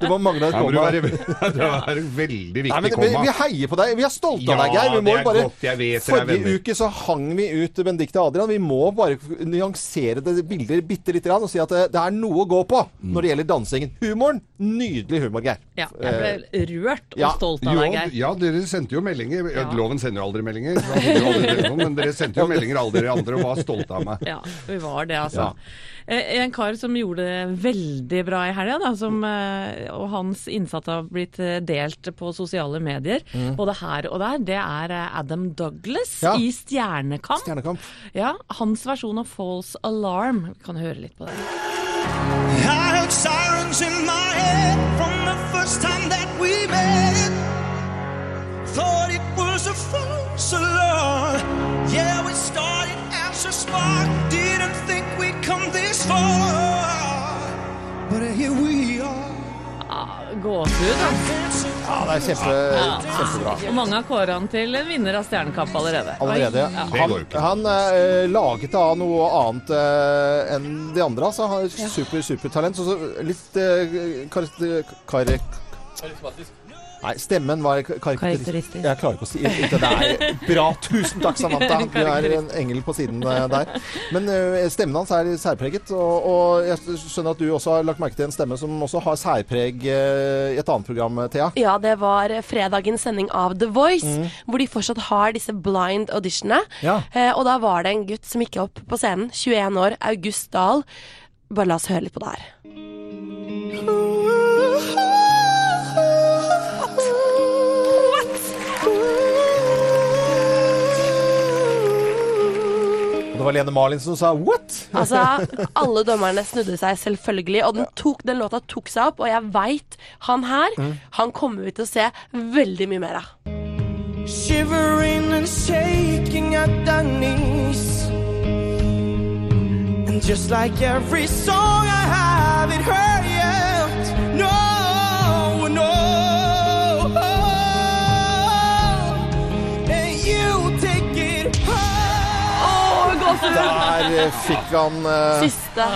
Det var mangla et komma. det var en veldig Nei, viktig men, vi, komma. vi heier på deg. Vi er stolte Ja, av deg, Geir. Vi må det er bare godt. Jeg vet er Forrige uke så hang vi ut Benedicte Adrian. Vi må bare nyansere det bildet bitte lite grann og si at det, det er noe å gå på når det gjelder dansingen. Humoren. Nydelig humor, Geir. Ja, jeg ble rørt og Ja. stolt av Jo, deg, Geir. ja, dere sendte jo meldinger. Ja. Loven sender jo aldri meldinger, jo aldri noen, men dere sendte jo meldinger alle dere andre og var stolte av meg. Ja, vi var det, altså. Eh, En kar som gjorde det veldig bra i helga, eh, og hans innsats har blitt eh, delt på sosiale medier, Mm. både her og der, det er eh, Adam Douglas Ja. i Stjernekamp. Stjernekamp. Ja, Hans versjon av False Alarm. Vi kan høre litt på det. Sirens in my head from the first time that we met. Thought it was a false alarm. Yeah, we started as a spark. Didn't think we'd come this far. But here we are. Ah, Gåsehud, altså. Ja, det er kjempe, kjempebra. Og mange har kåra han til en vinner av Stjernekamp allerede. Allerede. Ja. Han, han er eh, laget av noe annet eh, enn de andre. Altså. Han er super, supertalent. Så, så litt eh, kar kar Nei, stemmen var kar Karakteristisk. Jeg klarer ikke å si det. Det er bra. Tusen takk, Samantha. [LAUGHS] Du er en engel på siden eh, der. Men eh, stemmen hans er særpreget. Og, og jeg skjønner at du også har lagt merke til en stemme som også har særpreg eh, i et annet program, Thea. Ja, det var fredagens sending av The Voice, Mm. hvor de fortsatt har disse blind auditionene. Ja. Og da var det en gutt som gikk opp på scenen, 21 år, August Dahl. Bare la oss høre litt på det her. Det var Lene Marlin som sa 'what'? [LAUGHS] Altså, alle dommerne snudde seg selvfølgelig, og den, tok, den låta tok seg opp, og jeg veit han her, han kommer vi til å se veldig mye mer av. Shivering and shaking at the knees. And just like every song I haven't heard yet. No, Der eh, fikk han uh, Siste.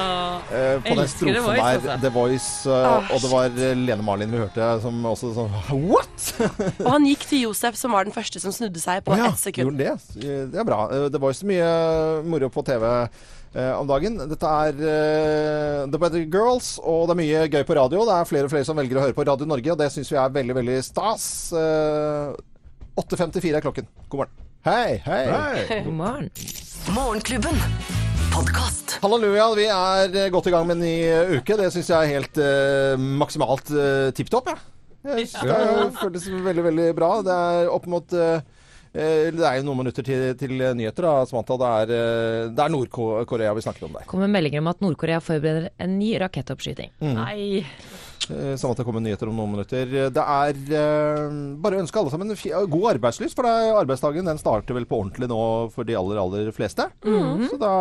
Uh, på den strofen Voice, der. altså. The Voice. eh, og det var Lene Marlin vi hørte som også sånn [LAUGHS] What?! Og han gikk til Josef, som var den første som snudde seg på oh, ja, ett sekund. Gjorde det? Det er bra. The Voice mye moro på TV om dagen. Dette er The Better Girls, og det er mye gøy på radio. Det er flere og flere som velger å høre på Radio Norge, og det syns vi er veldig, veldig stas. Eh, 8.54 er klokken. God morgen. Hei, hei. God morgen. Morgenklubben. Podkast. Halleluja, vi er eh, godt i gang med en ny eh, uke. Det syns jeg er helt eh, maksimalt uh, tipp topp. Ja. Jeg synes Det føles veldig, veldig bra. Det er opp mot eh, eh, Det er jo noen minutter til, til nyheter, da, Samantha. Det er, eh, det er Nord-Korea vi snakker om der. kommer meldinger om at Nord-Korea forbereder en ny rakettoppskyting. Nei. Eh, det kommer nyheter om noen minutter. Det er eh, bare å ønske alle sammen god arbeidslyst, for det arbeidsdagen den starter vel på ordentlig nå for de aller, aller fleste. Så da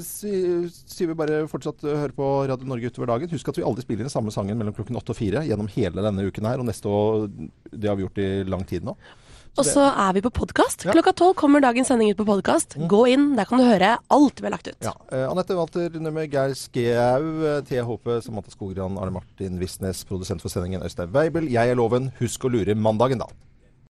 si- sier vi bare fortsatt høre på Radio Norge utover dagen. Husk at vi aldri spiller den samme sangen mellom klokken åtte og fire gjennom hele denne uken her, og neste år Det har vi gjort i lang tid nå. Og så er vi på podkast. Klokka tolv kommer dagens sending ut på podkast. Gå inn, der kan du høre alt vi har lagt ut. Ja. Eh, Anette Walter Numme, Geir Skau, eh, Thea Håpe, Samantha Skogran, Arne Martin Visnes, produsent for sendingen Øystein Weibel. Jeg er Loven. Husk å lure mandagen, da.